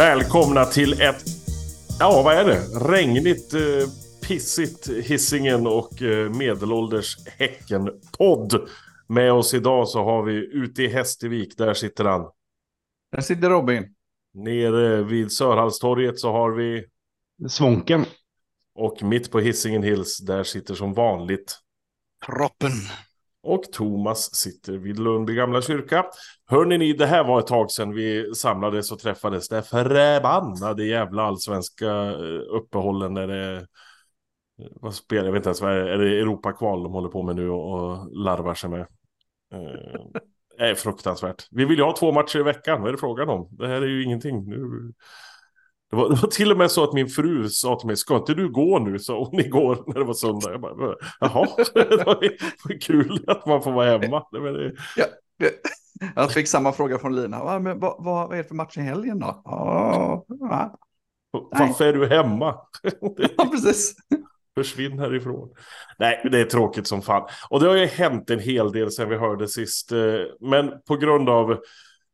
Välkomna till ett, ja vad är det? Regnigt, eh, pissigt hissingen och eh, medelålders Häcken-podd. Med oss idag så har vi ute i Hästervik, där sitter han. Där sitter Robin. Nere vid Sörhallstorget så har vi... Svånken. Och mitt på Hisingen Hills, där sitter som vanligt... Proppen. Och Thomas sitter vid Lundby gamla kyrka. Hörni ni, det här var ett tag sedan vi samlades och träffades. Det förbannade jävla allsvenska eh, uppehållen när det... Eh, vad spelar jag vet inte ens, vad är det, är det Europakval de håller på med nu och, larvar sig med? Det är fruktansvärt. Vi vill ju ha två matcher i veckan, vad är det frågan om? Det här är ju ingenting. Nu... Det var, det var till och med så att min fru sa till mig, ska inte du gå nu? sa hon igår när det var söndag. Jag bara, jaha, det var kul att man får vara hemma. Det var det. Ja, jag fick samma fråga från Lina. Va, men, vad, vad är det för match i helgen då? Ja, va? Varför är du hemma? ja precis. Försvinn härifrån. Nej, det är tråkigt som fan. Och det har ju hänt en hel del sedan vi hörde sist. eh, Men på grund av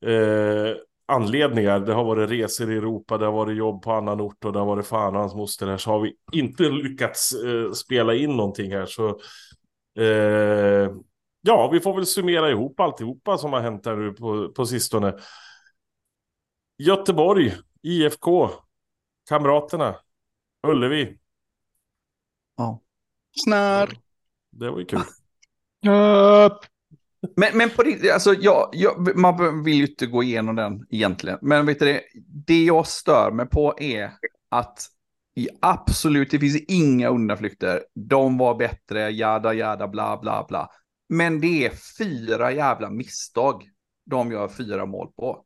eh, anledningar, det har varit resor i Europa, det har varit jobb på annan ort och det har varit fan och hans moster här, så har vi inte lyckats eh, spela in någonting här. Så eh, ja, vi får väl summera ihop alltihopa som har hänt här nu på, på sistone. Göteborg, IFK, Kamraterna, Ullevi. Ja. Snarr. Det var ju kul. Men, men på riktigt, alltså, jag, jag, man vill ju inte gå igenom den egentligen. Men vet du det, det jag stör mig på är att i absolut, det finns inga undanflykter. De var bättre, jada jada bla bla bla. Men det är fyra jävla misstag de gör fyra mål på.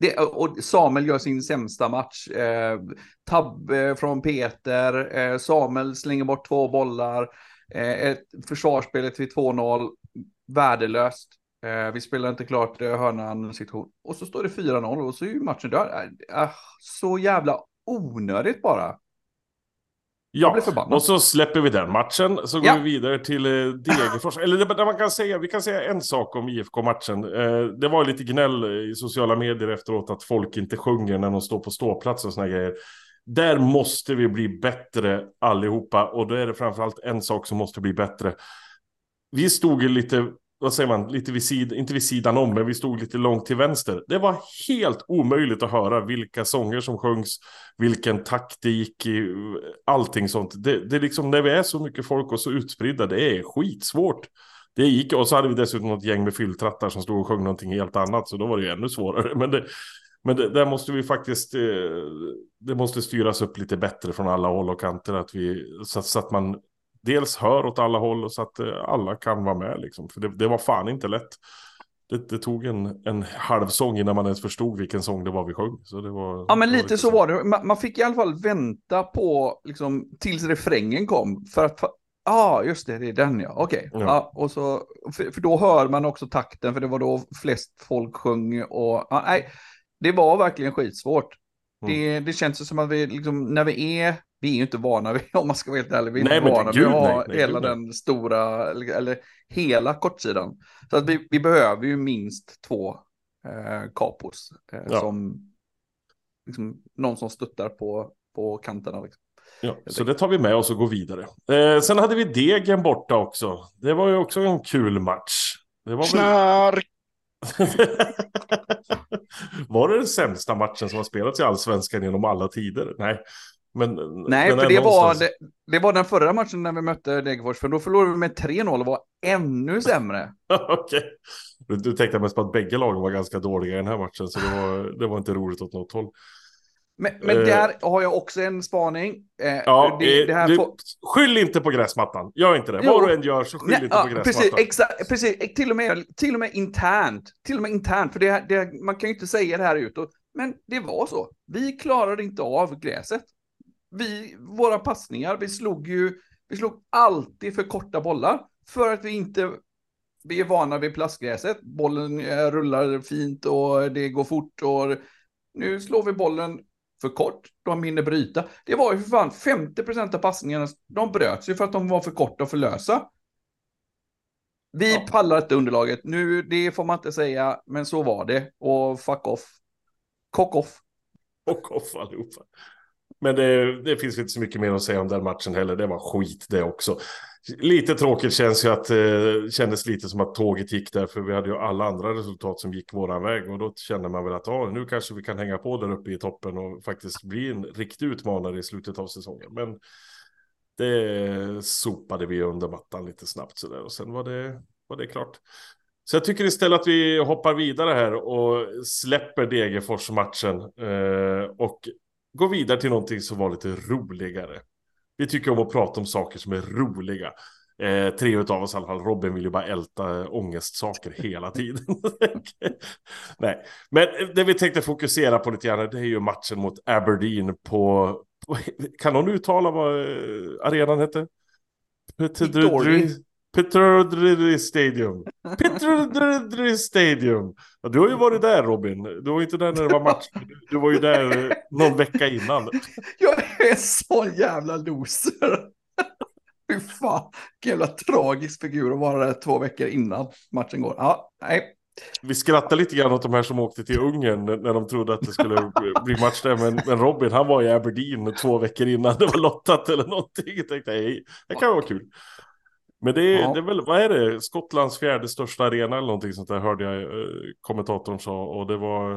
Det, och Samuel gör sin sämsta match. Eh, tabb eh, från Peter. Eh, Samuel slänger bort två bollar. Eh, ett försvarsspelet vid 2-0. Värdelöst. Eh, vi spelar inte klart eh, hörnan situation. Och så står det 4-0 och så är ju matchen död. Eh, ah, så jävla onödigt bara. Ja, och så släpper vi den matchen. Så går Ja. vi vidare till eh, Degerfors. Eller det, man kan säga, vi kan säga en sak om IFK-matchen. Eh, det var lite gnäll i sociala medier efteråt att folk inte sjunger när de står på ståplats och såna grejer. Där måste vi bli bättre allihopa. Och då är det framförallt en sak som måste bli bättre. Vi stod ju lite, vad säger man, lite vid sidan, inte vid sidan om, men vi stod lite långt till vänster. Det var helt omöjligt att höra vilka sånger som sjöngs, vilken takt det gick i allting sånt. Det, det är liksom när vi är så mycket folk och så utspridda, det är skitsvårt. Det gick, och så hade vi dessutom något gäng med fylltrattar som stod och sjöng någonting helt annat, så då var det ju ännu svårare. Men det, men det, där måste vi faktiskt, eh, det måste styras upp lite bättre från alla håll och kanter, att vi, så, så att man dels hör åt alla håll och så att eh, alla kan vara med liksom. För det, det var fan inte lätt. Det, det tog en, en halv sång innan man ens förstod vilken sång det var vi sjöng. Så det var, Ja, men lite så var det. Man, man fick i alla fall vänta på, liksom, tills refrängen kom. För att, ja, ah, just det, det är den ja, okej. Ja. Ja. och så, för, för då hör man också takten, för det var då flest folk sjöng och, ja, nej, det var verkligen skitsvårt. Mm. Det, det känns som att vi, liksom, när vi är, vi är ju inte vana vid, om man ska vara helt ärlig, vi är Nej, inte vana vid att ha hela nej. den stora, eller, hela kortsidan. Så att vi, vi behöver ju minst två eh, kapos eh, Ja. som liksom, någon som stöttar på, på kanterna. Liksom. Ja, så det tar vi med oss och går vidare. Eh, sen hade vi Degen borta också. Det var ju också en kul match. Det var väl... Snark. var det den sämsta matchen som har spelats i Allsvenskan genom alla tider? Nej. Men, Nej, för det var, någonstans- det, det var den förra matchen när vi mötte Degerfors, för då förlorade vi med 3-0 och var ännu sämre. Okej. Du, du tänkte mest på att bägge lagen var ganska dåliga i den här matchen, så det var, det var inte roligt åt något håll. Men, men Eh. där har jag också en spaning. Eh, Ja, det, eh, det här du, får... skyll inte på gräsmattan. Gör inte det. Jo. Vad du än gör så skyll Nej, inte ja, på precis, gräsmattan. exakt, precis, till och, med, till och med internt. Till och med internt, för det, det, man kan ju inte säga det här utåt. Men det var så. Vi klarade inte av gräset. Vi, våra passningar, vi slog ju, vi slog alltid för korta bollar. För att vi inte, vi är vana vid plastgräset. Bollen rullar fint och det går fort och nu slår vi bollen för kort, de hinner bryta. Det var ju för fan 50% av passningarna, de bröts ju för att de var för korta och för lösa. Vi Ja. pallar inte underlaget. Nu, det får man inte säga, men så var det. Och fuck off. Cock off. och off allihopa. Men det, det finns inte så mycket mer att säga om den matchen heller. Det var skit det också. Lite tråkigt känns ju att eh, kändes lite som att tåget gick där för vi hade ju alla andra resultat som gick våran väg och då känner man väl att ah, nu kanske vi kan hänga på där uppe i toppen och faktiskt bli en riktig utmanare i slutet av säsongen. Men det sopade vi under mattan lite snabbt så där och sen var det, var det klart. Så jag tycker istället att vi hoppar vidare här och släpper Degerfors-matchen eh, och Gå vidare till någonting som var lite roligare. Vi tycker om att prata om saker som är roliga. Eh, tre av oss i alla fall. Robin vill ju bara älta eh, ångestsaker hela tiden. Nej, men det vi tänkte fokusera på lite grann det är ju matchen mot Aberdeen på... på kan någon uttala vad eh, arenan hette? Victoria. Petrodry Stadium. Petrodry Stadium. Ja, du har ju varit där Robin. Du var inte där när det var match. Du var ju där någon vecka innan. Jag är så jävla loser. Fy fan, vilken jävla tragisk figur att vara där två veckor innan matchen går. Ja, nej. Vi skrattar lite grann åt de här som åkte till Ungern när de trodde att det skulle bli match där. Men, men Robin, han var i Aberdeen två veckor innan det var lottat eller någonting. Jag tänkte, hej, det kan vara kul. Men det är, Ja. det är väl, vad är det, Skottlands fjärde största arena eller någonting sånt där hörde jag eh, kommentatorn sa. Och det var,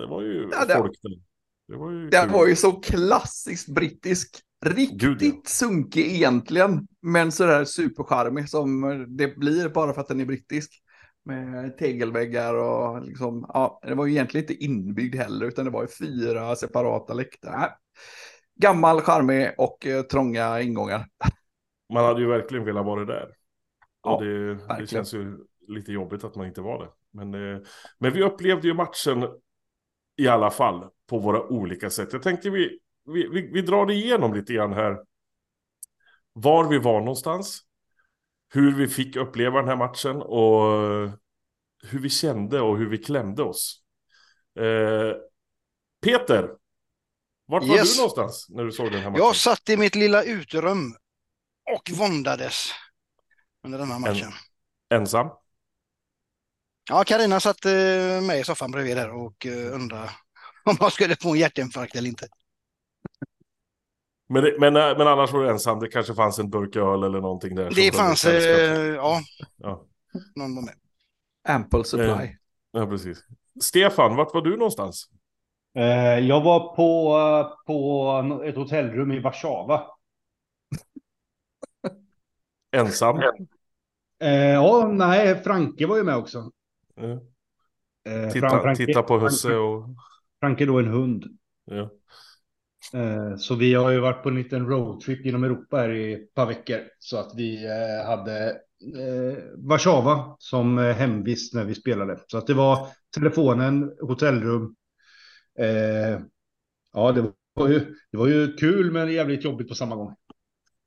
det var ju Ja, det- folk där. Det var ju kul. var ju så klassiskt brittisk. Riktigt Gud, ja. sunkig egentligen, men sådär supercharmig som det blir bara för att den är brittisk. Med tegelväggar och liksom, ja, det var ju egentligen inte inbyggd heller, utan det var ju fyra separata läktare. Nej. Gammal, charmig och eh, trånga ingångar. Man hade ju verkligen velat vara där. Ja, Och det, det känns ju lite jobbigt att man inte var det. Men, eh, men vi upplevde ju matchen i alla fall på våra olika sätt. Jag tänkte vi, vi, vi, vi drar igenom lite grann här. Var vi var någonstans. Hur vi fick uppleva den här matchen och hur vi kände och hur vi klämde oss. Eh, Peter, vart var Yes. du någonstans när du såg den här matchen? Jag satt i mitt lilla uterum och våndades under den här matchen. Ensam? Ja, Karina satt eh, med i soffan bredvid där och eh, undrade om jag skulle få en hjärtinfarkt eller inte. Men, det, men, eh, men annars var du ensam, det kanske fanns en burk öl eller någonting där. Det fanns, eh, ja, Ja, någon var med. Ample supply. Eh. ja, precis. Stefan, vart var du någonstans? Eh, jag var på, på ett hotellrum i Warszawa. Ensam? Eh, ja, nej, Franke var ju med också. Eh, Titta, Franke- titta på husse och... Franke då en hund. Ja. Eh, Så vi har ju varit på en liten roadtrip genom Europa här i ett par veckor. Så att vi eh, hade eh, Warszawa som eh, hemvist när vi spelade. Så att det var telefonen, hotellrum. Ja, det var, ju, det var ju kul men jävligt jobbigt på samma gång.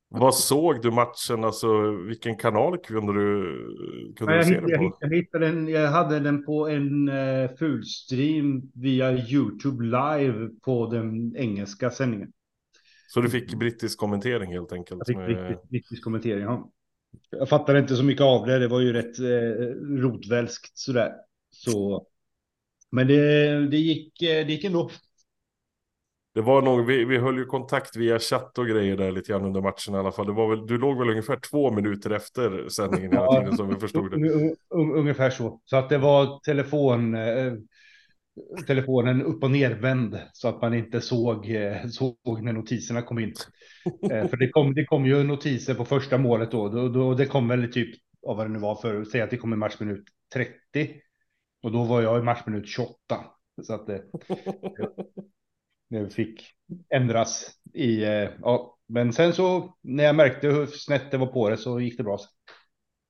Vad såg du matchen? Alltså, vilken kanal kunde du, kunde Nej, du jag, se hittade, den jag, på? jag, hittade den, jag hade den på en eh, fulstream via YouTube live på den engelska sändningen. Så du fick brittisk kommentering helt enkelt? Jag fick med- riktigt, riktigt kommentering. Ja. Jag fattade inte så mycket av det. Det var ju rätt eh, rotvälskt sådär. Så. Men det, det, gick, eh, det gick ändå. Det var nog, vi, vi höll ju kontakt via chatt och grejer där lite grann under matchen i alla fall. Det var väl, du låg väl ungefär två minuter efter sändningen hela tiden som vi förstod det. Un, un, ungefär så. Så att det var telefon, eh, telefonen upp och nervänd så att man inte såg, eh, såg när notiserna kom in. Eh, för det kom, det kom ju notiser på första målet då. då, då det kom väl typ, av vad det nu var för, säg att det kom i matchminut 30. Och då var jag i matchminut 28. Så att det fick ändras i, eh, ja. Men sen så när jag märkte hur snett det var på det så gick det bra.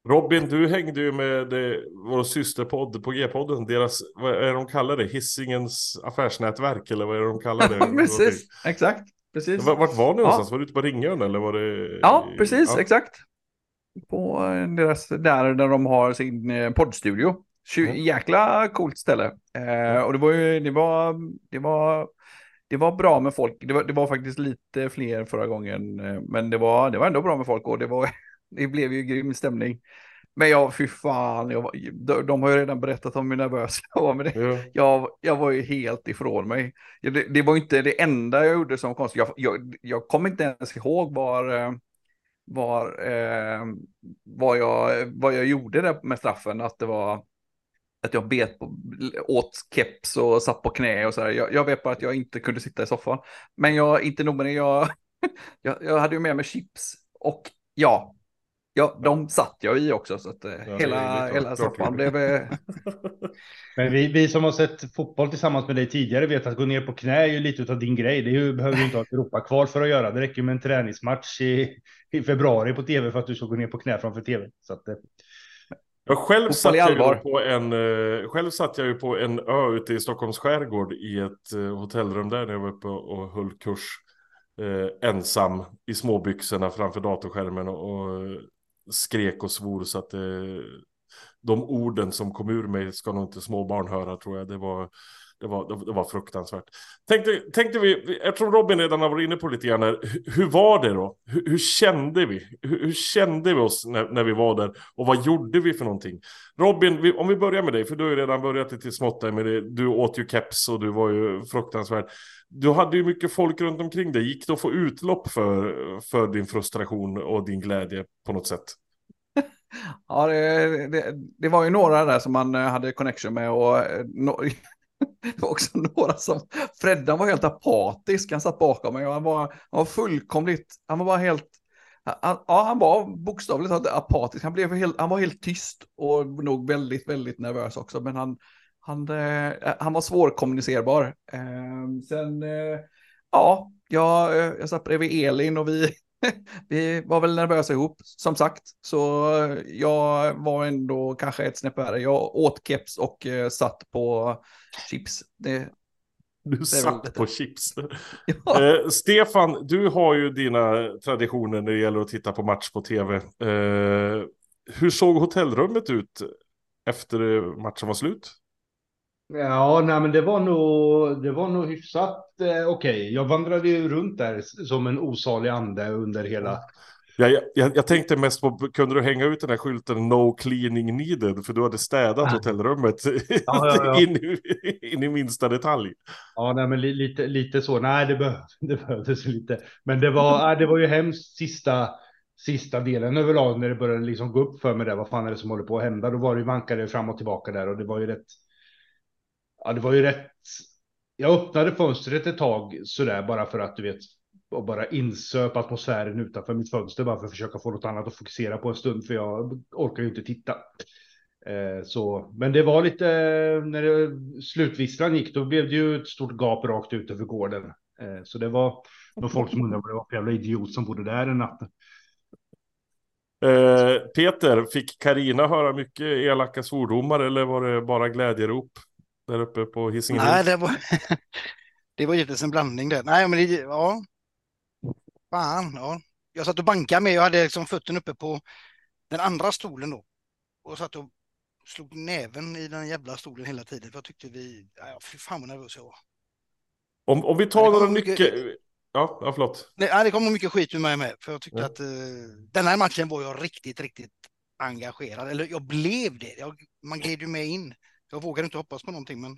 Robin, du hängde ju med det, vår systerpodd på G-podden. Deras, vad är det de kallar det? Hissingens affärsnätverk eller vad är det de kallar det? precis, exakt. Precis. Vart vart var ni Ja. någonstans? Var du ute på Ringön eller var det? Ja, precis, Ja. exakt. På eh, deras, där, där de har sin eh, poddstudio. Mm. Jäkla coolt ställe. Eh, och det var ju, det var, det var, det var bra med folk. Det var, det var faktiskt lite fler förra gången, eh, men det var, det var ändå bra med folk och det var, det blev ju grym stämning. Men jag, fy fan, jag de, de har ju redan berättat om hur nervös jag var med det. Ja. Jag, jag var ju helt ifrån mig. Det, det var inte det enda jag gjorde som konstigt. Jag, jag, jag kommer inte ens ihåg var, eh, var, eh, vad, jag, vad jag gjorde där med straffen. Att det var att jag bet på, åt keps och satt på knä och så där. Jag, jag vet bara att jag inte kunde sitta i soffan. Men jag, inte nog med det, jag, jag, jag hade ju med mig chips. Och ja, ja de satt jag i också. Så att eh, är hela, hela soffan blev... eh, Men vi, vi som har sett fotboll tillsammans med dig tidigare vet att gå ner på knä är ju lite av din grej. Det ju, behöver du inte ha ett Europakval för att göra. Det räcker med en träningsmatch i, i februari på tv för att du ska gå ner på knä framför tv. Så att, eh, Jag själv satt jag, på en, eh, själv satt jag ju på en ö ute i Stockholms skärgård i ett eh, hotellrum där när jag var uppe och höll kurs. Eh, ensam i småbyxorna framför datorskärmen och, och skrek och svor så att eh, de orden som kom ur mig ska nog inte små barn höra tror jag. Det var, det var, det var fruktansvärt. Tänkte, tänkte vi, eftersom Robin redan har varit inne på lite grann här, hur, hur var det då? Hur, hur kände vi? Hur, hur kände vi oss när, när vi var där? Och vad gjorde vi för någonting? Robin, vi, om vi börjar med dig, för du har ju redan börjat lite smått där med det. Du åt ju keps och du var ju fruktansvärd. Du hade ju mycket folk runt omkring dig. Gick det att få utlopp för, för din frustration och din glädje på något sätt? Ja, det, det, det var ju några där som man eh, hade connection med och eh, no, det var också några som, Freddan var helt apatisk, han satt bakom mig och han var, han var fullkomligt, han var bara helt, han, ja han var bokstavligt talat apatisk, han, blev helt, han var helt tyst och nog väldigt, väldigt nervös också, men han, han, eh, han var svårkommunicerbar. Eh, sen, eh, ja, jag, eh, jag satt bredvid Elin och vi, vi var väl nervösa ihop, som sagt. Så jag var ändå kanske ett snäpp värre. Jag åt keps och eh, satt på chips. Det, Du satt på chips. ja. Eh, Stefan, du har ju dina traditioner när det gäller att titta på match på tv. Eh, hur såg hotellrummet ut efter matchen var slut? Ja, nej, men det var nog, det var nog hyfsat eh, okej. Jag vandrade ju runt där som en osalig ande under hela. Jag, jag, jag tänkte mest på, kunde du hänga ut den här skylten No cleaning needed? För du hade städat hotellrummet ja, ja. in, i, in i minsta detalj. Ja, nej, men li, lite, lite så. Nej, det, behöv, det behövdes lite. Men det var, nej, det var ju hemskt sista, sista delen överlag när det började liksom gå upp för mig där. Vad fan är det som håller på att hända? Då var det ju vankade fram och tillbaka där och det var ju rätt. Ja, det var ju rätt. Jag öppnade fönstret ett tag sådär bara för att du vet och bara insöp atmosfären utanför mitt fönster bara för att försöka få något annat att fokusera på en stund för jag orkar ju inte titta. Eh, så, men det var lite eh, när det, slutvisslan gick, då blev det ju ett stort gap rakt ut över gården. Eh, så det var nog folk som undrade vad det var för jävla idiot som bodde där en natt. Eh, Peter, fick Karina höra mycket elaka svordomar eller var det bara glädjerop där uppe på Hisingen? Nej, det var, det var givetvis en blandning där. Nej, men det, ja. Fan, ja. Jag satt och bankade med, jag hade liksom fötterna uppe på den andra stolen då. Och satt och slog näven i den jävla stolen hela tiden. För jag tyckte vi, ja, fy fan vad nervös jag var. Om, om vi tar några mycket- nyckel... Ja, ja, förlåt. Nej, det kom mycket skit ur mig med. För jag tyckte Ja. att eh, den här matchen var jag riktigt, riktigt engagerad. Eller jag blev det. Jag, man gled ju med in. Jag vågade inte hoppas på någonting, men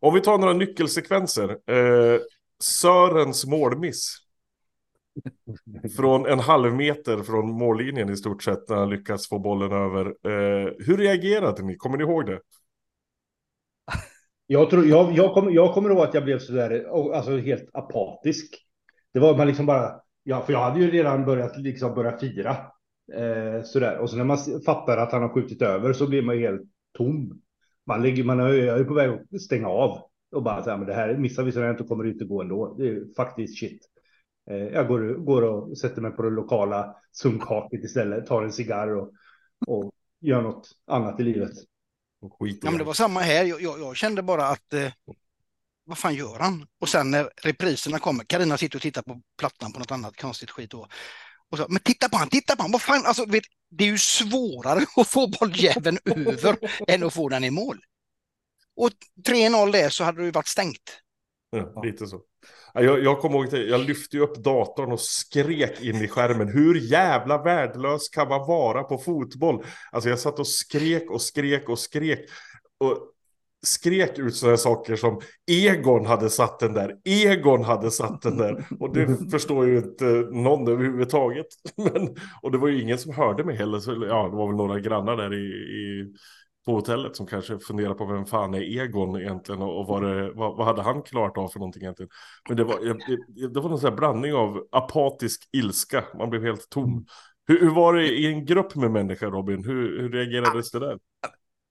Om vi tar några nyckelsekvenser. Eh, Sörens målmiss. Från en halv meter från mållinjen i stort sett när han lyckas få bollen över. Eh, hur reagerade ni? Kommer ni ihåg det? Jag, tror, jag, jag, kommer, jag kommer ihåg att jag blev sådär, alltså helt apatisk. Det var man liksom bara, ja, för jag hade ju redan börjat liksom börja fira. Eh, sådär. Och så när man fattar att han har skjutit över så blir man ju helt tom. Man, ligger, man är, jag är på väg att stänga av och bara säga, men det här missar vi så det inte kommer det inte gå ändå. Det är faktiskt shit. Eh, jag går, går och sätter mig på det lokala sunkhaket istället, tar en cigarr och, och gör något annat i livet. Ja, men det var samma här. Jag, jag, jag kände bara att eh, vad fan gör han? Och sen när repriserna kommer, Karina sitter och tittar på plattan på något annat konstigt skit då. Och så, men titta på han, titta på han, vad fan, alltså, vet, det är ju svårare att få bolljäveln över än att få den i mål. Och 3-0 där så hade det ju varit stängt. Ja, lite så. Ja, Jag, jag kommer ihåg jag lyfte upp datorn och skrek in i skärmen. Hur jävla värdelös kan man vara på fotboll? Alltså jag satt och skrek och skrek och skrek. Och skrek ut sådana saker som Egon hade satt den där. Egon hade satt den där. Och det förstår ju inte någon överhuvudtaget. Men, och det var ju ingen som hörde mig heller. Så, ja, det var väl några grannar där i, i på hotellet som kanske funderar på vem fan är Egon egentligen och, och vad, det, vad, vad hade han klarat av för någonting egentligen. Men det var, det, det var någon sån här blandning av apatisk ilska, man blev helt tom. Hur, hur var det i en grupp med människor Robin? Hur, hur reagerades det där?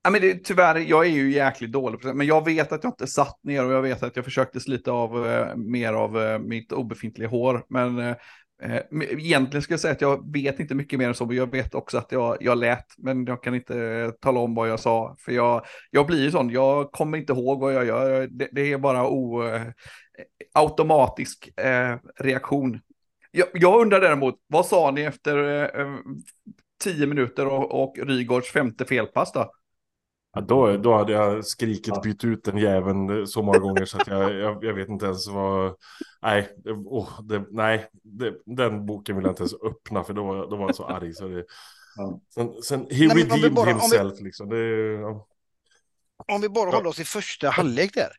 Ja, men det, tyvärr, jag är ju jäkligt dålig på det, men jag vet att jag inte satt ner och jag vet att jag försökte slita av eh, mer av eh, mitt obefintliga hår. Men eh, eh egentligen ska jag säga att jag vet inte mycket mer än så, men jag vet också att jag, jag lät, men jag kan inte eh, tala om vad jag sa, för jag, jag blir ju sån, jag kommer inte ihåg vad jag gör, det, det är bara o, eh, automatisk eh, reaktion. Jag, jag undrar däremot, vad sa ni efter eh, eh tio minuter och, och Rygårds femte felpass då? Ja, då, då hade jag skrikit byt ut den jäveln så många gånger så att jag, jag, jag vet inte ens vad... Nej, oh, det, nej det, den boken vill jag inte ens öppna för då, då var jag så arg. Så det, Ja. sen, sen, he Nej, men om vi redeemed bara- om vi- himself liksom. Det, ja. Om vi bara Ja. håller oss i första halvlek där.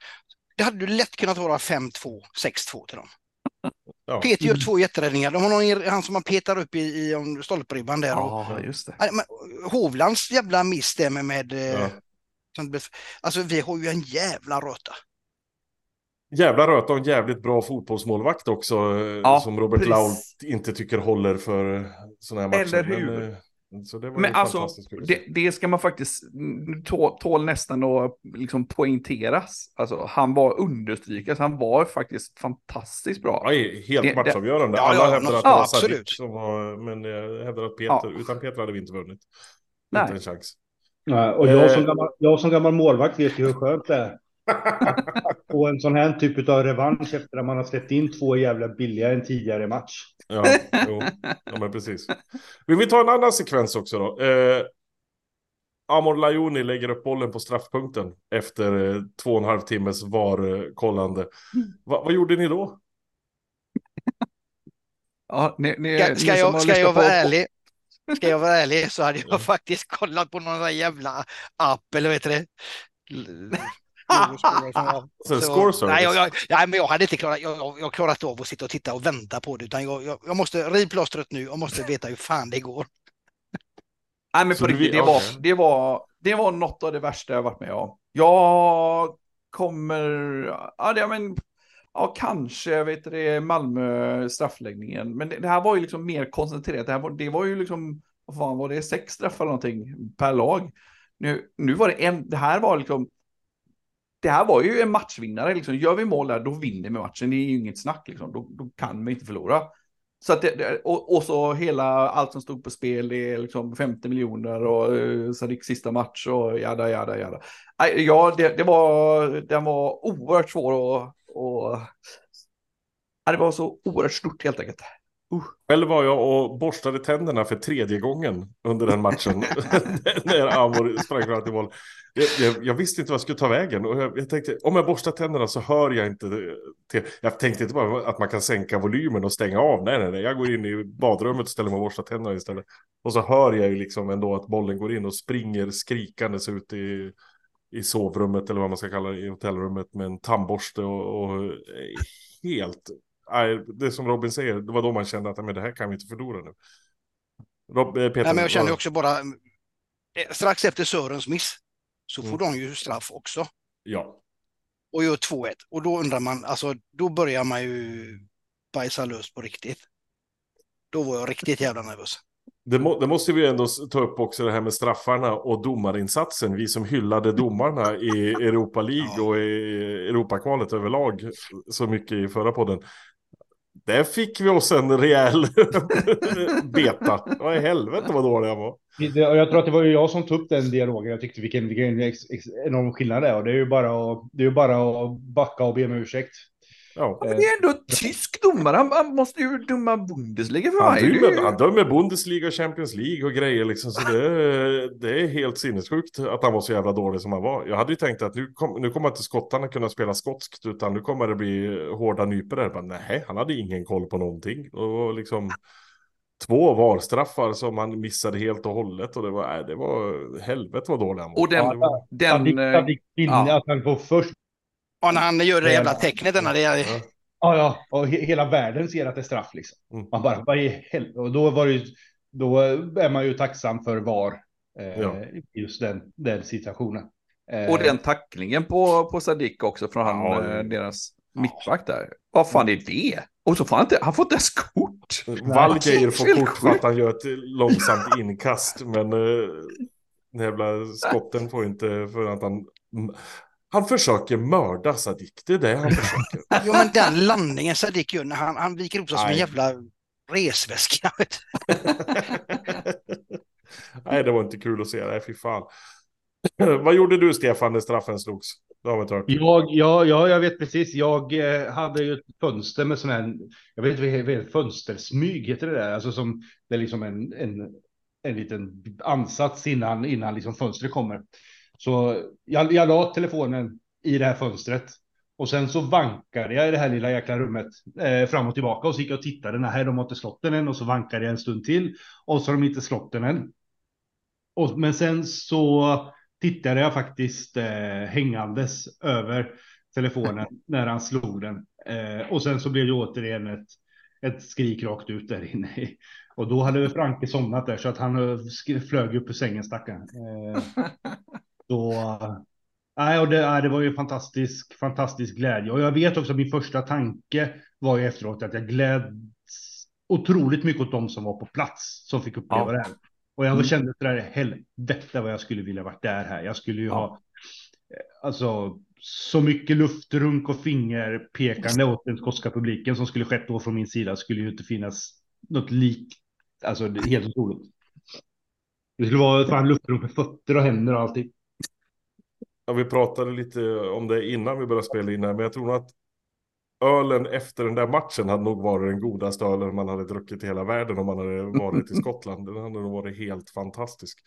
Det hade ju lätt kunnat vara 5-2, 6-2 till dem. Ja. Peter gör två jätteräddningar. De har någon, i- han som man petar upp i, i stolpribban där. Och, Ja, just det. Hovlands jävla miss där med... med eh, Ja. Som blev- Alltså vi har ju en jävla röta. Jävla röta och en jävligt bra fotbollsmålvakt också. eh, Ja, som Robert precis. Laul inte tycker håller för sådana här matcher. Eller hur? Men, eh, så det var Men ju alltså, det, det ska man faktiskt mm, tå, tål nästan att liksom poängteras. Alltså, han var understrykas, han var faktiskt fantastiskt bra. Ja, helt Det- det- matchavgörande. Ja, Alla ja, hävdar att det var. Sadik som var... Men jag hävdar att Peter, Ja. utan Peter hade vi inte vunnit. Nej. Inte en chans. Ja, och jag som, Eh. gammal, jag som gammal målvakt vet ju hur skönt det är. Och en sån här typ av revansch efter att man har släppt in två jävla billiga en tidigare match. Ja, jo. ja, men precis. Vill vi ta en annan sekvens också då? Eh, Amor Lajoni lägger upp bollen på straffpunkten efter eh, två och en halv timmes VAR-kollande. Va, vad gjorde ni då? Ja, ni, ni, Ska, ni ska, jag, ska jag vara på- ärlig? Ska jag vara ärlig så hade jag faktiskt kollat på någon sån här jävla app eller vad heter det? Score service? nej, jag, jag, nej, men jag hade inte klarat, jag, jag, klarat av att sitta och titta och vänta på det, utan jag, jag, jag måste riv plåstret nu och måste veta hur fan det går. Nej, men på riktigt, det var, det, var, det var något av det värsta jag varit med om. Jag kommer, ja, det, men, ja kanske, vet du Malmö straffläggningen. Men det, det här var ju liksom mer koncentrerat. Det, här var, det var ju liksom, vad fan var det, sex straffar eller någonting per lag. Nu, nu var det en, det här var liksom, det här var ju en matchvinnare. Liksom. Gör vi mål där, då vinner vi matchen. Det är ju inget snack, liksom. då, då kan vi inte förlora. Så att det, och, och så hela, allt som stod på spel, det är liksom 50 miljoner och eh, uh, Sadiks sista match och jada, jada, jada. Ja, det, det var, den var oerhört svår att och det var så oerhört stort helt enkelt. Själv var jag och borstade tänderna för tredje gången under den matchen. när Amor sprang fram till mål. Jag, jag, jag visste inte vad jag skulle ta vägen. Och jag, jag tänkte, om jag borstar tänderna så hör jag inte till. Jag tänkte inte bara att man kan sänka volymen och stänga av. Nej, nej, nej. Jag går in i badrummet och ställer mig och borstar tänderna istället. Och så hör jag ju liksom ändå att bollen går in och springer skrikandes ut i, i sovrummet eller vad man ska kalla det, i hotellrummet med en tandborste och, och helt Nej, det som Robin säger, det var då man kände att men det här kan vi inte förlora nu. Rob, eh, Peter, Nej, men jag känner vad- också bara, eh, strax efter Sörens miss så får Mm. de ju straff också Ja, och gör 2-1. Och då undrar man, alltså då börjar man ju bajsa löst på riktigt. Då var jag riktigt jävla nervös. Det, må, det måste vi ändå ta upp också det här med straffarna och domarinsatsen. Vi som hyllade domarna i Europa League och i Europakvalet överlag så mycket i förra podden. Där fick vi oss en rejäl beta. Vad i helvete vad dålig jag var. Jag tror att det var ju jag som tog upp den dialogen. Jag tyckte vilken, vilken enorm skillnad det är. Och det är ju bara att, det är bara att backa och be om ursäkt. Ja. Men det är ändå tysk domare. Han, han måste ju döma Bundesliga för Han, dömer, ju- han dömer Bundesliga och Champions League och grejer liksom. Så det, det är helt sinnessjukt att han var så jävla dålig som han var. Jag hade ju tänkt att nu, kom, nu kommer inte skottarna kunna spela skotskt utan nu kommer det bli hårda nypor där. Men nej, han hade ingen koll på någonting. Och liksom två VAR-straffar som han missade helt och hållet. Och det var, nej, det var helvete vad dålig han var. Och den, Ja, var- den, Sadik, eh, Sadik vinner, ja. att han får först. Ja, när han gör det jävla tecknet denna, det är... Ja. Ja, och he hela världen ser att det är straff liksom. Mm. Man bara, vad i helvete? Och då var det ju, då är man ju tacksam för VAR. Eh, Ja. Just den, den situationen. Eh, och den tacklingen på, på Sadik också från han, Ja, eh, deras mittback där. Vad fan är det? Och så får han inte, han får inte ens kort. Wallgeier får kort för att han gör ett långsamt inkast. Men uh, den jävla skotten får inte för att han... Han försöker mörda Sadik. Det är det han försöker. Jo, men den landningen Sadik gör när han, han viker ihop sig som en jävla resväska. Nej, det var inte kul att se. Nej, fy fan. Vad gjorde du, Stefan, när straffen slogs? Det har vi inte hört. Jag, ja, ja, jag vet precis. Jag eh, hade ju ett fönster med sån här, jag vet inte vad heter fönstersmyg heter det där, alltså som det är liksom en, en, en liten ansats innan, innan liksom fönstret kommer. Så jag, jag la telefonen i det här fönstret och sen så vankade jag i det här lilla jäkla rummet eh, fram och tillbaka och så gick jag och tittade. Nej, de har inte slått den än och så vankade jag en stund till och så har de inte slått den än. Och, men sen så tittade jag faktiskt eh, hängandes över telefonen när han slog den. Eh, och sen så blev det återigen ett, ett skrik rakt ut där inne. Och då hade Franke somnat där så att han eh, flög upp ur sängen stackaren. Eh, då, nej, och det, det var ju fantastisk, fantastisk glädje. Och jag vet också att min första tanke var ju efteråt att jag gläds otroligt mycket åt de som var på plats som fick uppleva Ja. det här. Och jag Mm. kände att det där helvete vad jag skulle vilja varit där här. Jag skulle ju Ja. ha alltså så mycket luftrunk och fingerpekande åt den skotska publiken som skulle skett då från min sida skulle ju inte finnas något lik. Alltså det helt otroligt. Det skulle vara fan luftrunk med fötter och händer och allting. Ja, vi pratade lite om det innan vi började spela in här, men jag tror nog att ölen efter den där matchen hade nog varit den godaste ölen man hade druckit i hela världen om man hade varit i Skottland. Den hade nog varit helt fantastisk.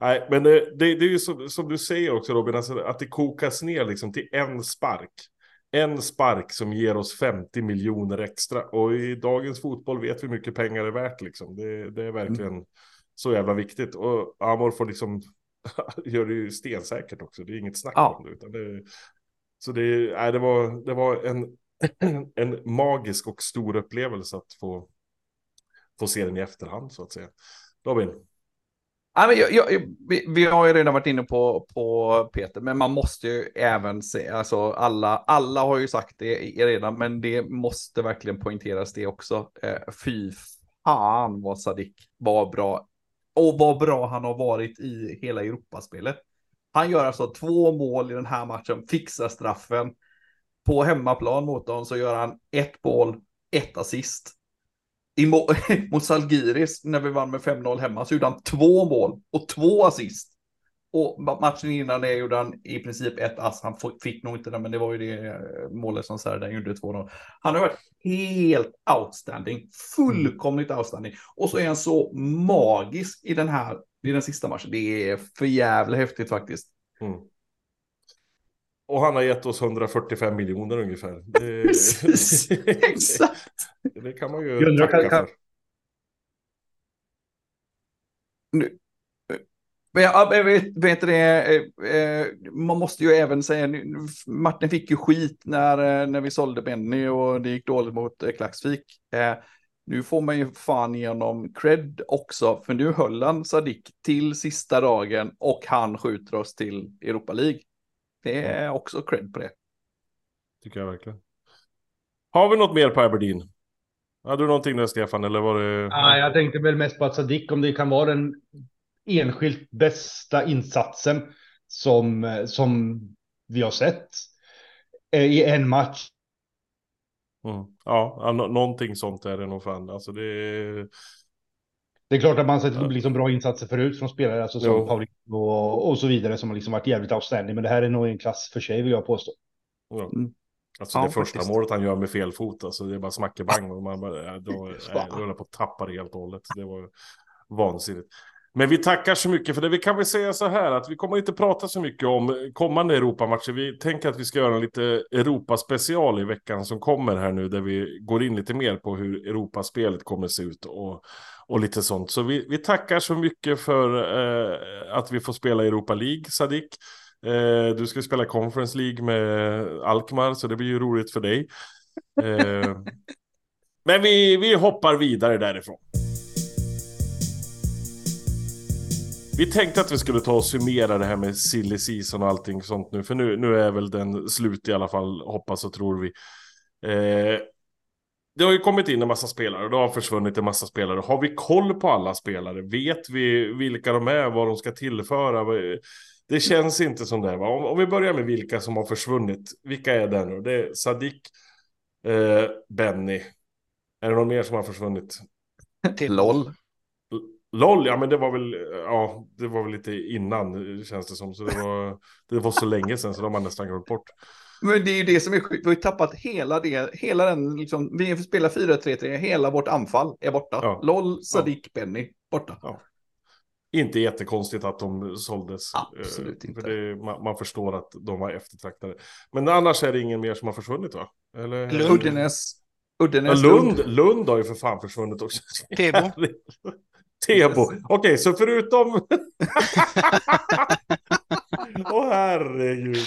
Nej, men det, det, det är ju som, som du säger också Robin, alltså, att det kokas ner liksom till en spark. En spark som ger oss 50 miljoner extra. Och i dagens fotboll vet vi hur mycket pengar är värt liksom. Det, det är verkligen så jävla viktigt. Och Amor får liksom gör det ju stensäkert också. Det är inget snack Ja. om det. Utan det så det, nej, det var, det var en, en magisk och stor upplevelse att få, få se den i efterhand så att säga. Robin, Ja, men jag, jag, vi, vi har ju redan varit inne på, på Peter, men man måste ju även se, alltså alla, alla har ju sagt det redan, men det måste verkligen poängteras det också. Eh, fy fan vad Sadik var bra. Och vad bra han har varit i hela Europaspelet. Han gör alltså två mål i den här matchen, fixar straffen. På hemmaplan mot dem så gör han ett mål, ett assist. I mot Salgiris när vi vann med 5-0 hemma så gjorde han två mål och två assist. Och ma- matchen innan det gjorde han i princip ett ass. Han fick nog inte det, men det var ju det eh, målet som Serdar gjorde 2-0. Han har varit helt outstanding, fullkomligt outstanding. Och så är han så magisk i den här, i den sista matchen. Det är för jävla häftigt faktiskt. mm. Och han har gett oss 145 miljoner ungefär. Det, Precis, exakt. det kan man ju tacka för. Men jag, vet, vet det, eh, eh, man måste ju även säga, Martin fick ju skit när, eh, när vi sålde Benny och det gick dåligt mot Klaxvik. Nu får man ju fan igenom cred också, för nu höll han Sadik till sista dagen och han skjuter oss till Europa League. Det är också cred på det. Tycker jag verkligen. Har vi något mer på Aberdeen? Hade du någonting där Stefan eller var det? Nej, jag tänkte väl mest på att Sadik, om det kan vara den enskilt bästa insatsen som, eh, som vi har sett eh, i en match. Mm. Ja, ja, nå- någonting sånt är det nog fan. Alltså det är... Det är klart att man sett liksom bra insatser förut från spelare, alltså som. Paulinho och, och så vidare, som har liksom varit jävligt outstanding. Men det här är nog en klass för sig, vill jag påstå. Ja. Mm. Alltså Ja, det första faktiskt. målet han gör med fel fot, alltså det är bara smackebang och man bara, då, höll jag på att tappa det helt och hållet. Det var vansinnigt. Men vi tackar så mycket för det. Vi kan väl säga så här att vi kommer inte prata så mycket om kommande Europamatcher. Vi tänker att vi ska göra en lite Europaspecial i veckan som kommer här nu där vi går in lite mer på hur Europaspelet kommer se ut och, och lite sånt. Så vi, vi tackar så mycket för eh, att vi får spela Europa League, Sadik. Eh, du ska spela Conference League med Alkmaar, så det blir ju roligt för dig. Eh, men vi, vi hoppar vidare därifrån. Vi tänkte att vi skulle ta och summera det här med silly season och allting sånt nu, för nu, nu är väl den slut i alla fall, hoppas och tror vi. Eh, det har ju kommit in en massa spelare och det har försvunnit en massa spelare. Har vi koll på alla spelare? Vet vi vilka de är, vad de ska tillföra? Det känns inte som det. Va? Om, om vi börjar med vilka som har försvunnit. Vilka är det nu? Det är Sadik, eh, Benny. Är det någon mer som har försvunnit? Till LOL. LOL, ja men det var väl, ja, det var väl lite innan känns det som. Så det var, det var så länge sedan så de har nästan glömt bort. Men det är ju det som är sjukt. Vi har ju tappat hela det, hela den, liksom, vi spelar 4-3-3, hela vårt anfall är borta. Ja. LOL, Sadik, Benny, borta. Ja. Inte jättekonstigt att de såldes. Absolut Eh, inte. För det, man, man förstår att de var eftertraktade. Men annars är det ingen mer som har försvunnit va? Eller? Lund. Uddenäs. Ja, Uddenäs, Lund, Lund har ju för fan försvunnit också. Tebo. Tebo. Okej, så förutom... Åh herregud.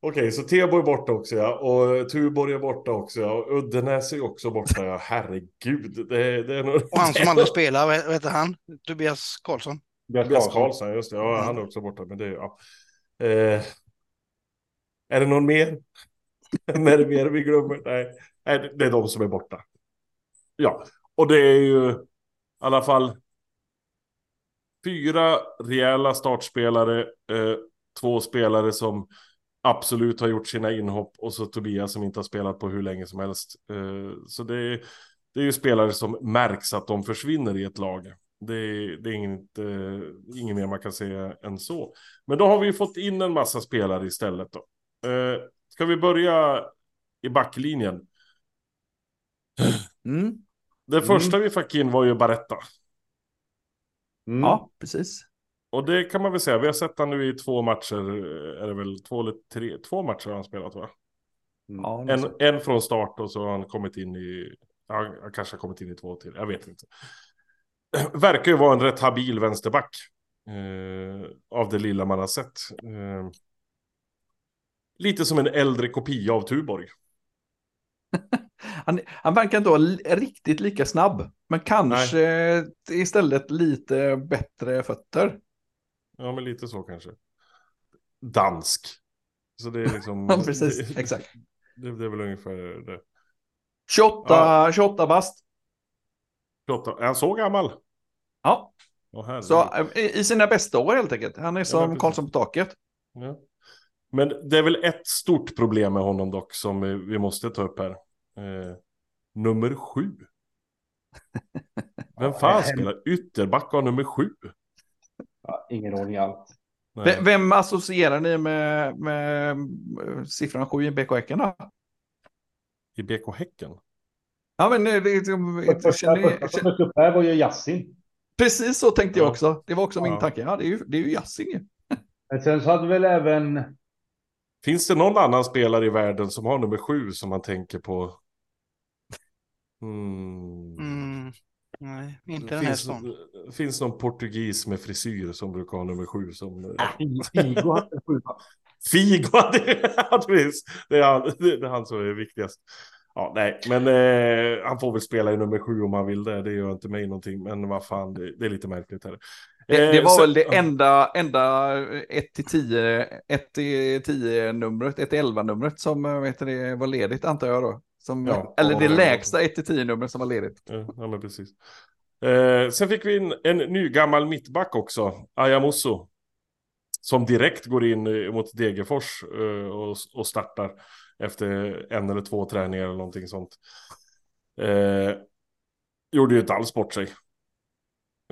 Okej, så Tebo är borta också ja. Och Tuborg är borta också ja. Och Uddenäs är också borta ja. Herregud. Det, det är nog... Och han som aldrig spelar, vad heter han? Tobias Karlsson. Tobias Karlsson, just det. Ja, han är också borta. Men det är ja. Eh, är det någon mer? är det mer vi glömmer? Nej. Nej, det är de som är borta. Ja, och det är ju alla fall fyra rejäla startspelare. Eh, två spelare som absolut har gjort sina inhopp och så Tobias som inte har spelat på hur länge som helst. Eh, så det är, det är ju spelare som märks att de försvinner i ett lag. Det är, det är inget, eh, inget mer man kan säga än så. Men då har vi fått in en massa spelare istället då. Eh, ska vi börja i backlinjen? Mm. Det första vi fick in var ju Baretta. Mm. Ja, precis. Och det kan man väl säga, vi har sett han nu i två matcher, är det väl två eller tre, två matcher har han spelat va? Mm. Ja, En, en... en från start och så har han kommit in i, ja, han kanske har kommit in i två till, jag vet inte. Verkar ju vara en rätt habil vänsterback. Eh, av det lilla man har sett. Eh, lite som en äldre kopia av Tuborg. han, han verkar inte vara riktigt lika snabb, men kanske istället lite bättre fötter. Ja, men lite så kanske. Dansk. Så det är liksom... Ja, precis, exakt. Det, det är väl ungefär det. 28, Ja. 28 bast. 28. Är han så gammal? Ja, Åh, så eh, i i sina bästa år helt enkelt. Han är som precis. Karlsson på taket. Ja. Men det är väl ett stort problem med honom dock som vi måste ta upp här. Eh, nummer sju. Vem fan spelar ytterback av nummer sju? Ja, ingen ordning alls. Vem, vem associerar ni med, med eh, siffran 7 i BK Häcken då? I BK Häcken? Ja, men eh, det, det, Första, känner, första som dök upp här var ju Yassin. precis så tänkte jag Ja. också. Det var också min Ja. tanke. Ja, det är ju, det är ju Yasin ju. Men sen så hade väl även Finns det någon annan spelare i världen som har nummer sju som man tänker på? Hmm. Mm. Nej, inte den här finns, stan. finns någon portugis med frisyr som brukar ha nummer sju som... Figo hade sju. Figo, precis. det, är han, det är han som är viktigast. Ja, nej, men eh, han får väl spela i nummer sju om han vill det. Det gör inte mig någonting, men vad fan, det, det är lite märkligt här. Det, det Eh, var sen- väl det enda, enda 1 till 10, 1 till 10 numret, 1 till 11 numret som eh, vet det, var ledigt antar jag då. Som, Ja. eller det lägsta 1 till 10 numret som var ledigt. Ja, men precis. Eh, sen fick vi in en ny gammal mittback också, Ayamuso. Som direkt går in eh, mot Degerfors eh, och, och startar efter en eller två träningar eller någonting sånt. Eh, gjorde ju inte alls bort sig.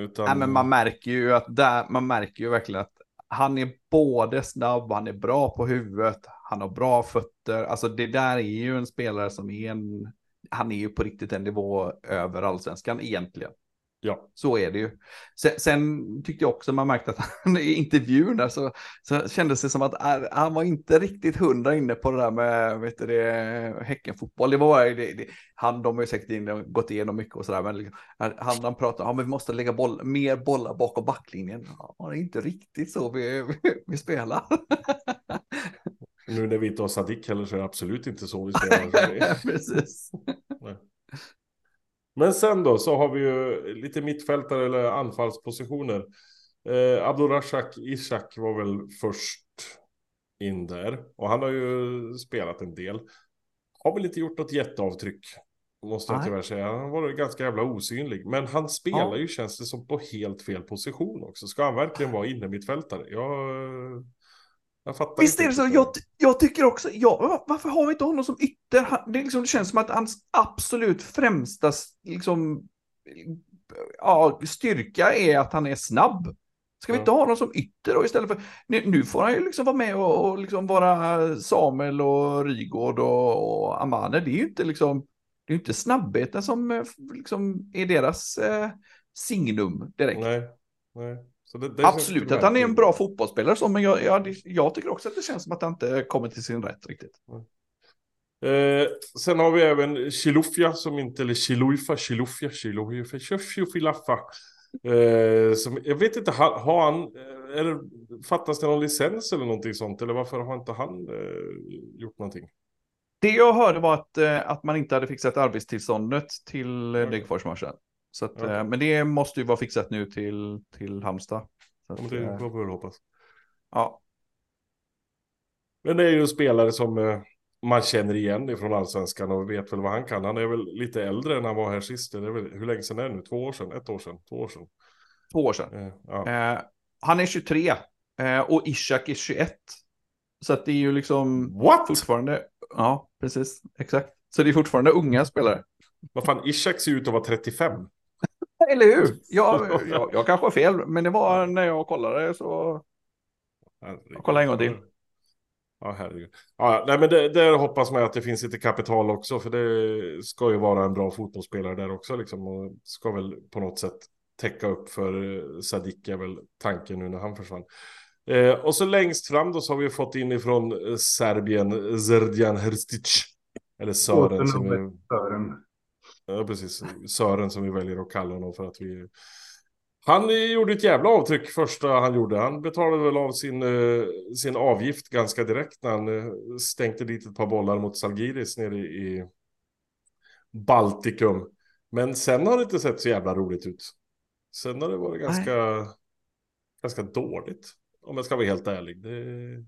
Utan, Nej, men man märker ju att där, man märker ju verkligen att han är både snabb, han är bra på huvudet, han har bra fötter. Alltså det där är ju en spelare som är en, han är ju på riktigt en nivå över allsvenskan egentligen. Ja. Så är det ju. Sen, sen tyckte jag också man märkte att han i intervjun där så, så kändes det som att äh, han var inte riktigt hundra inne på det där med vet du, det, Häckenfotboll. Det var, det, det, han, de har ju säkert in, gått igenom mycket och sådär, men liksom, han, han pratar om att vi måste lägga boll, mer bollar bakom backlinjen. Ja, det är inte riktigt så vi, vi, vi spelar. Nu när vi inte har Sadik heller så är det absolut inte så vi spelar. Precis. Men sen då så har vi ju lite mittfältare eller anfallspositioner. Eh, Abdurashak Ishak var väl först in där. Och han har ju spelat en del. Har väl inte gjort något jätteavtryck. Måste jag Nej. tyvärr säga. Han var ganska jävla osynlig. Men han spelar Ja. ju känns det som på helt fel position också. Ska han verkligen vara inne mittfältare? Jag, fattar Visst är det så, jag, jag tycker också, ja, varför har vi inte honom som ytter? Det, liksom, det känns som att hans absolut främsta liksom, ja, styrka är att han är snabb. Ska vi inte ha honom som ytter då istället för, nu, nu får han ju liksom vara med och, och liksom vara Samuel och Rygård och, och Amane. Det är ju inte liksom, det är inte snabbheten som eh, liksom är deras eh, signum direkt. Nej, nej. Det, det Absolut att han är en bra fotbollsspelare, så, men jag, jag, jag tycker också att det känns som att han inte kommer till sin rätt riktigt. Eh, sen har vi även Chilufya som inte, eller Chiluifa, Chilufya, Chilufya, Chilufya, eh, som, jag vet inte, har, har han, eh, eller fattas det någon licens eller någonting sånt, eller varför har inte han eh, gjort någonting? Det jag hörde var att, eh, att man inte hade fixat arbetstillståndet till Okej. Degerfors-matchen. Så att, Okej. eh, Men det måste ju vara fixat nu till, till Halmstad. Så Ja, att, det eh, får vi väl hoppas. ja. Men det är ju en spelare som eh, man känner igen ifrån allsvenskan och vet väl vad han kan. Han är väl lite äldre än han var här sist. Det är väl, hur länge sedan är det nu? Två år sedan? Ett år sedan? Två år sedan? Två år sedan. Eh, ja. Eh, han är 23 eh, och Ishak är 21. Så att det är ju liksom What? fortfarande, ja precis, exakt. Så det är fortfarande unga spelare. Vad fan, Ishak ser ut att vara 35. Eller hur? Jag, jag, jag kanske har fel, men det var när jag kollade så... Herregud. Kolla en gång till. Ja, herregud. Ja, nej, men det, där hoppas man att det finns lite kapital också, för det ska ju vara en bra fotbollsspelare där också, liksom, och ska väl på något sätt täcka upp för eh, Sadik är väl tanken nu när han försvann. Eh, och så längst fram då så har vi fått in ifrån eh, Serbien Zerdjan Hrstic. Eller Sören som vi, Sören. Ja, precis, Sören som vi väljer att kalla honom för att vi han gjorde ett jävla avtryck första han gjorde. Han betalade väl av sin, eh, sin avgift ganska direkt när han eh, stänkte dit ett par bollar mot Salgiris nere i Baltikum. Men sen har det inte sett så jävla roligt ut. Sen har det varit ganska, ganska dåligt. Om jag ska vara helt ärlig. Det...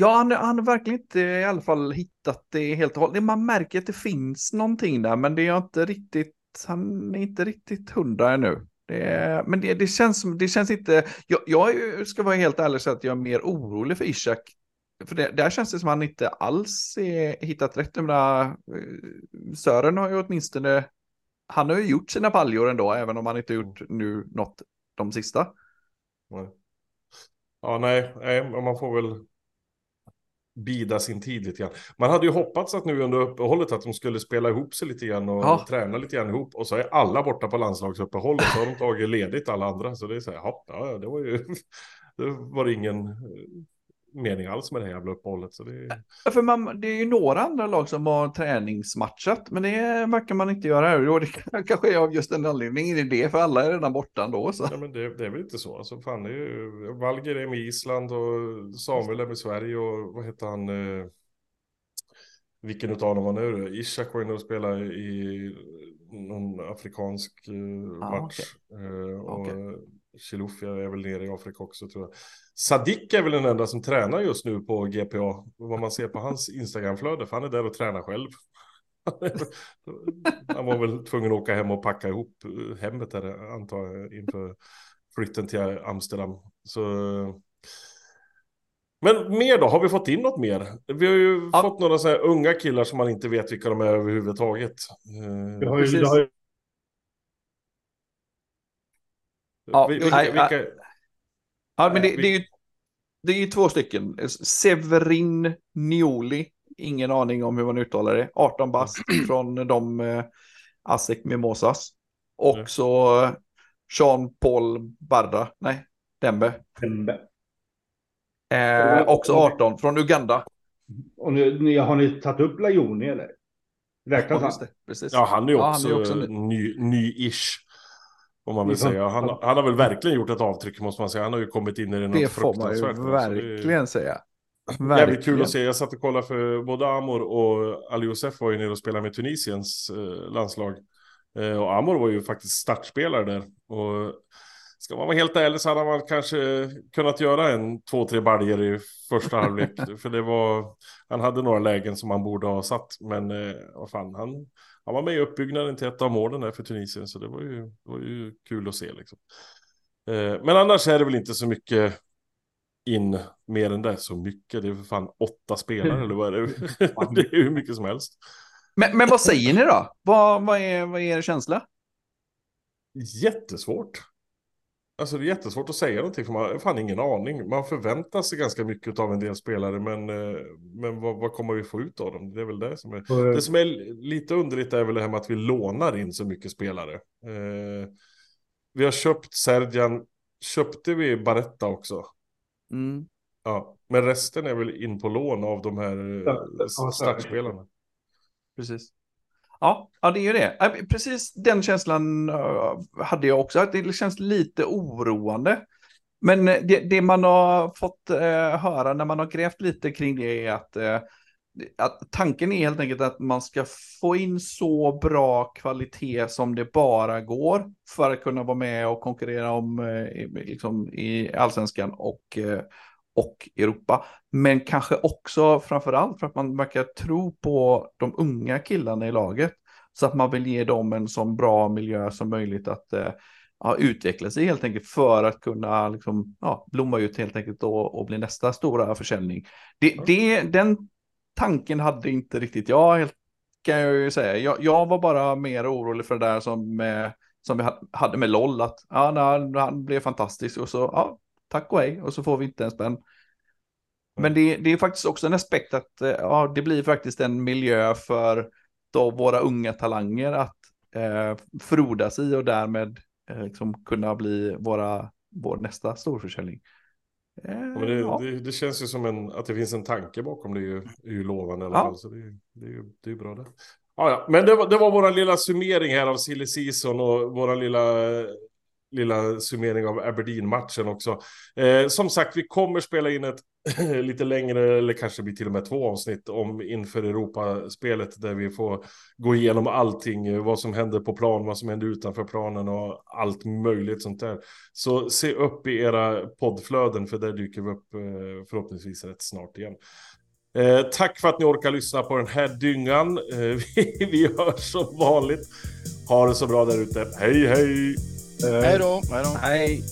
Ja, han, han har verkligen inte i alla fall hittat det helt och hållet. Man märker att det finns någonting där, men det är inte riktigt, han är inte riktigt hundra ännu. Det men det, det, känns det känns inte, jag, jag ska vara helt ärlig och säga att jag är mer orolig för Ishak. För det, där känns det som att han inte alls är hittat rätt. Menar, eh, Sören har ju åtminstone, han har ju gjort sina baljor ändå, även om han inte gjort nu något de sista. Nej. Ja, nej, man får väl bida sin tid lite grann. Man hade ju hoppats att nu under uppehållet att de skulle spela ihop sig lite grann och Ja. träna lite grann ihop. Och så är alla borta på landslagsuppehåll och så har de tagit ledigt alla andra. Så det är så här, ja, det var ju, det var ingen mening alls med det här jävla uppehållet. Så det, Ja, För man, det är ju några andra lag som har träningsmatchat, men det verkar man inte göra här. Och det kanske är av just den anledningen är det, för alla är redan borta ändå. Så. nej, men det, det är väl inte så. Alltså, fan, det är ju, Valger är med Island och Samuel är med Sverige och vad heter han? Eh, vilken utav dem var nu? Ishak var inne och spelade i någon afrikansk eh, Ah, match. Eh, och Okej. Chilufya är väl nere i Afrika också tror jag. Sadik är väl den enda som tränar just nu på GPA. Vad man ser på hans Instagramflöde, för han är där och tränar själv. han var väl tvungen att åka hem och packa ihop eh, hemmet där, antar jag, inför flytten till Amsterdam. Så... Men mer då? Har vi fått in något mer? Vi har ju Ja. fått några så här unga killar som man inte vet vilka de är överhuvudtaget. Eh, Det har ju, Precis. det har ju Ja, vi- vilka, nej, vilka... Ja, men det, det är ju det är ju två stycken. Severin Nioli, ingen aning om hur man uttalar det. 18 bast från de eh, Asec Mimosas. Och Mm. så eh, Jean-Paul Barda, nej, Dembe. Dembe. Eh, också 18 från Uganda. Och nu, har ni tagit upp Lajoni eller? Räknas Ja, han? precis. Ja, han är ju Ja, också, han är också ny. ny, ny-ish. Om man vill Ja. säga. Han, han har väl verkligen gjort ett avtryck måste man säga. Han har ju kommit in i det något Det får man ju fruktansvärt. nu, så det verkligen säga. Jävligt kul att se. Jag satt och kollade för både Amor och Ali Youssef var ju nere och spelade med Tunisiens eh, landslag. Eh, och Amor var ju faktiskt startspelare där. Och ska man vara helt ärlig så hade man kanske kunnat göra en två, tre baljer i första halvlek. för det var, han hade några lägen som han borde ha satt. Men eh, vad fan, han, han var med i uppbyggnaden till ett av målen där för Tunisien. Så det var ju, det var ju kul att se liksom. Eh, men annars är det väl inte så mycket in mer än det. Så mycket, det är för fan åtta spelare eller vad är det? det är hur mycket som helst. Men, men vad säger ni då? Vad, vad, är, vad är er känsla? Jättesvårt. Alltså det är jättesvårt att säga någonting för man har fan ingen aning. Man förväntar sig ganska mycket av en del spelare men, eh, men vad, vad kommer vi få ut av dem? Det är väl det som är... Och, Det som är lite underligt är väl det här med att vi lånar in så mycket spelare. Eh, vi har köpt Sergian, köpte vi Baretta också? Mm. Ja, men resten är väl in på lån av de här eh, startspelarna. Precis. Ja, ja, det är ju det. Äh, precis den känslan äh, hade jag också. Att det känns lite oroande. Men eh, det, det man har fått eh, höra när man har grävt lite kring det är att, eh, att tanken är helt enkelt att man ska få in så bra kvalitet som det bara går för att kunna vara med och konkurrera om eh, i- liksom, i allsvenskan och, eh, och Europa. Men kanske också framför allt för att man verkar tro på de unga killarna i laget. Så att man vill ge dem en så bra miljö som möjligt att eh, ja, utveckla sig helt enkelt för att kunna liksom, ja, blomma ut helt enkelt och, och bli nästa stora försäljning. Det, det, den tanken hade inte riktigt jag, helt, kan jag ju säga. Jag, jag var bara mer orolig för det där som, eh, som vi ha- hade med LOL, att ja, han, han blev fantastisk och så, ja, tack och hej, och så får vi inte en spänn. Men det, det är faktiskt också en aspekt att eh, ja, det blir faktiskt en miljö för då våra unga talanger att eh, frodas i och därmed eh, liksom kunna bli våra, vår nästa storförsäljning. Eh, Ja, det, ja. det, det känns ju som en, att det finns en tanke bakom det är ju, är ju lovande alla Ja. Så det, är- det, är det är bra det. Ja, ja. Men det var, det var vår lilla summering här av silly season och vår lilla, lilla summering av Aberdeen-matchen också. Eh, som sagt, vi kommer spela in ett lite längre, eller kanske blir till och med två avsnitt om inför Europaspelet där vi får gå igenom allting, vad som händer på plan, vad som händer utanför planen och allt möjligt sånt där. Så se upp i era poddflöden för där dyker vi upp eh, förhoppningsvis rätt snart igen. Eh, tack för att ni orkar lyssna på den här dyngan. Eh, vi, vi hörs som vanligt. Ha det så bra där ute. Hej hej! Hej då. Hej.